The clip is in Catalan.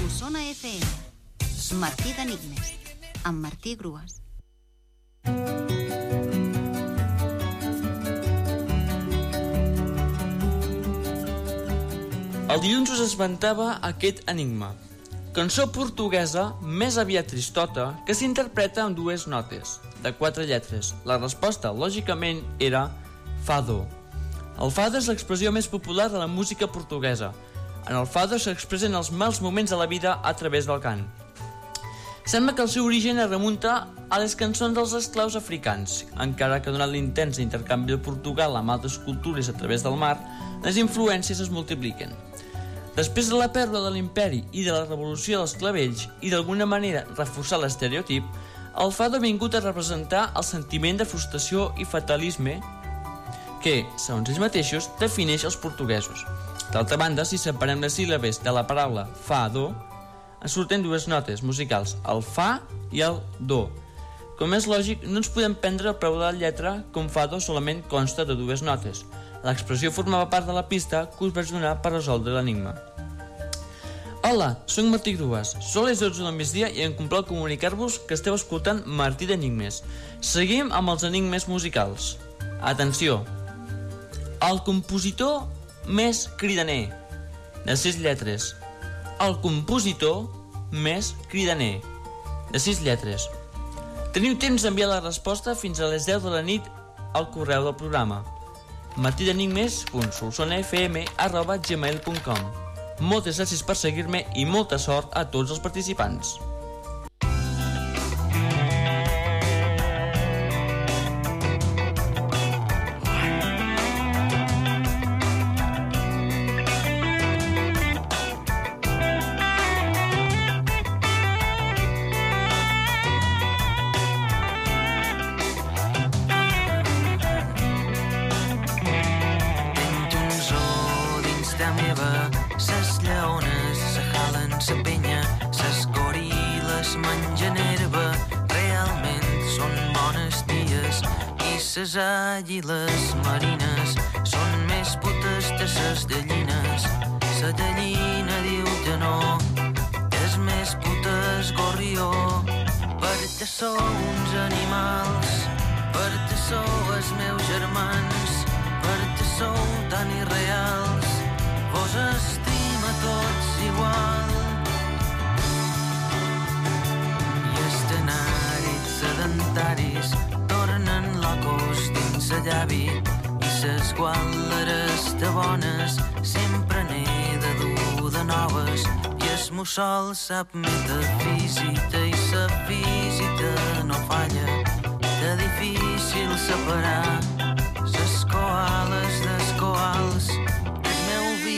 Solsona FM. Martí d'Enigmes, amb Martí Grues. El dilluns us esventava aquest enigma. Cançó portuguesa més aviat tristota que s'interpreta amb dues notes, de quatre lletres. La resposta, lògicament, era fado. El fado és l'expressió més popular de la música portuguesa. En el fado s'expressen els mals moments de la vida a través del cant. Sembla que el seu origen es remunta a les cançons dels esclaus africans, encara que donat l'intens intercanvi de Portugal amb altres cultures a través del mar, les influències es multipliquen. Després de la pèrdua de l'imperi i de la revolució dels clavells i d'alguna manera reforçar l'estereotip, el fado ha vingut a representar el sentiment de frustració i fatalisme que, segons ells mateixos, defineix els portuguesos. D'altra banda, si separem les síl·labes de la paraula fado, en surten dues notes musicals, el fa i el do. Com és lògic, no ens podem prendre el preu de la lletra com fado solament consta de dues notes. L'expressió formava part de la pista que us vaig donar per resoldre l'enigma. Hola, sóc Martí Grues. Són les 12 del migdia i em complau comunicar-vos que esteu escoltant Martí d'Enigmes. Seguim amb els enigmes musicals. Atenció! El compositor més cridaner, de sis lletres. El compositor més cridaner, de sis lletres. Teniu temps d'enviar la resposta fins a les 10 de la nit al correu del programa martidenigmes.solsonafm.gmail.com Moltes gràcies per seguir-me i molta sort a tots els participants. Meva, ses lleones se jalen sa penya, ses goril·les mengen herba, realment són bones ties, i ses àguiles marines són més putes de ses gallines. Sa gallina diu que no, és més puta es gorrió, perquè sou llavis tornen locos dins el llavi. I ses gualeres de bones? Sempre n'he de dur de noves. I es mussol sap metafísica i sa visita no falla. D'edifici